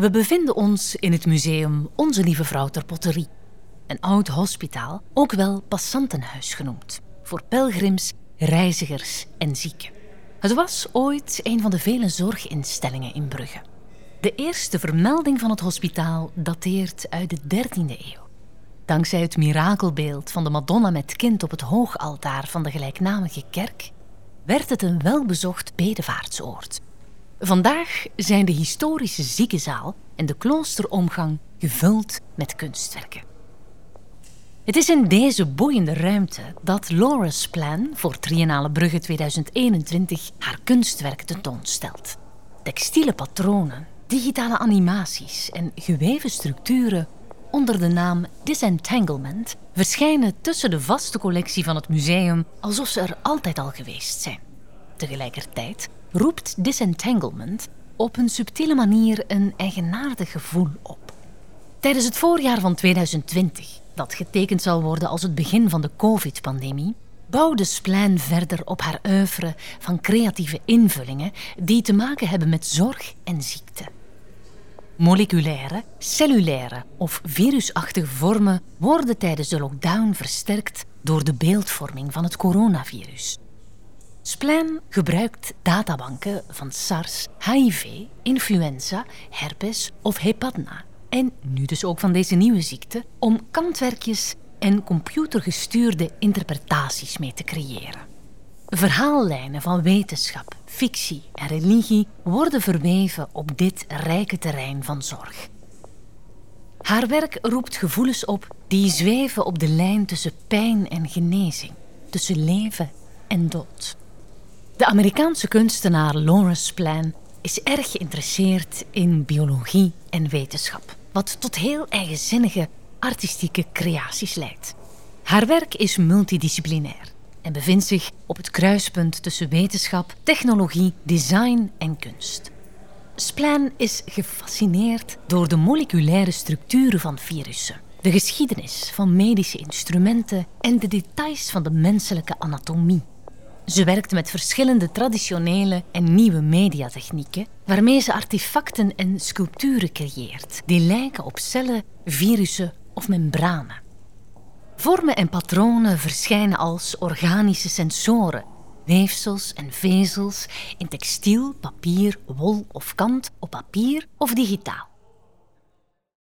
We bevinden ons in het museum Onze Lieve Vrouw ter Potterie. Een oud hospitaal, ook wel passantenhuis genoemd. Voor pelgrims, reizigers en zieken. Het was ooit een van de vele zorginstellingen in Brugge. De eerste vermelding van het hospitaal dateert uit de 13e eeuw. Dankzij het mirakelbeeld van de Madonna met kind op het hoogaltaar van de gelijknamige kerk werd het een welbezocht bedevaartsoord. Vandaag zijn de historische ziekenzaal en de kloosteromgang gevuld met kunstwerken. Het is in deze boeiende ruimte dat Laura's Plan voor Triennale Brugge 2021 haar kunstwerk tentoonstelt. Textiele patronen, digitale animaties en geweven structuren onder de naam Disentanglement verschijnen tussen de vaste collectie van het museum alsof ze er altijd al geweest zijn. Tegelijkertijd roept Disentanglement op een subtiele manier een eigenaardig gevoel op. Tijdens het voorjaar van 2020, dat getekend zal worden als het begin van de COVID-pandemie, bouwde Splein verder op haar oeuvre van creatieve invullingen die te maken hebben met zorg en ziekte. Moleculaire, cellulaire of virusachtige vormen worden tijdens de lockdown versterkt door de beeldvorming van het coronavirus. Splein gebruikt databanken van SARS, HIV, influenza, herpes of hepatna en nu dus ook van deze nieuwe ziekte om kantwerkjes en computergestuurde interpretaties mee te creëren. Verhaallijnen van wetenschap, fictie en religie worden verweven op dit rijke terrein van zorg. Haar werk roept gevoelens op die zweven op de lijn tussen pijn en genezing, tussen leven en dood. De Amerikaanse kunstenaar Lawrence Plan is erg geïnteresseerd in biologie en wetenschap, wat tot heel eigenzinnige artistieke creaties leidt. Haar werk is multidisciplinair en bevindt zich op het kruispunt tussen wetenschap, technologie, design en kunst. Splan is gefascineerd door de moleculaire structuren van virussen, de geschiedenis van medische instrumenten en de details van de menselijke anatomie. Ze werkt met verschillende traditionele en nieuwe mediatechnieken, waarmee ze artefacten en sculpturen creëert die lijken op cellen, virussen of membranen. Vormen en patronen verschijnen als organische sensoren, weefsels en vezels in textiel, papier, wol of kant, op papier of digitaal.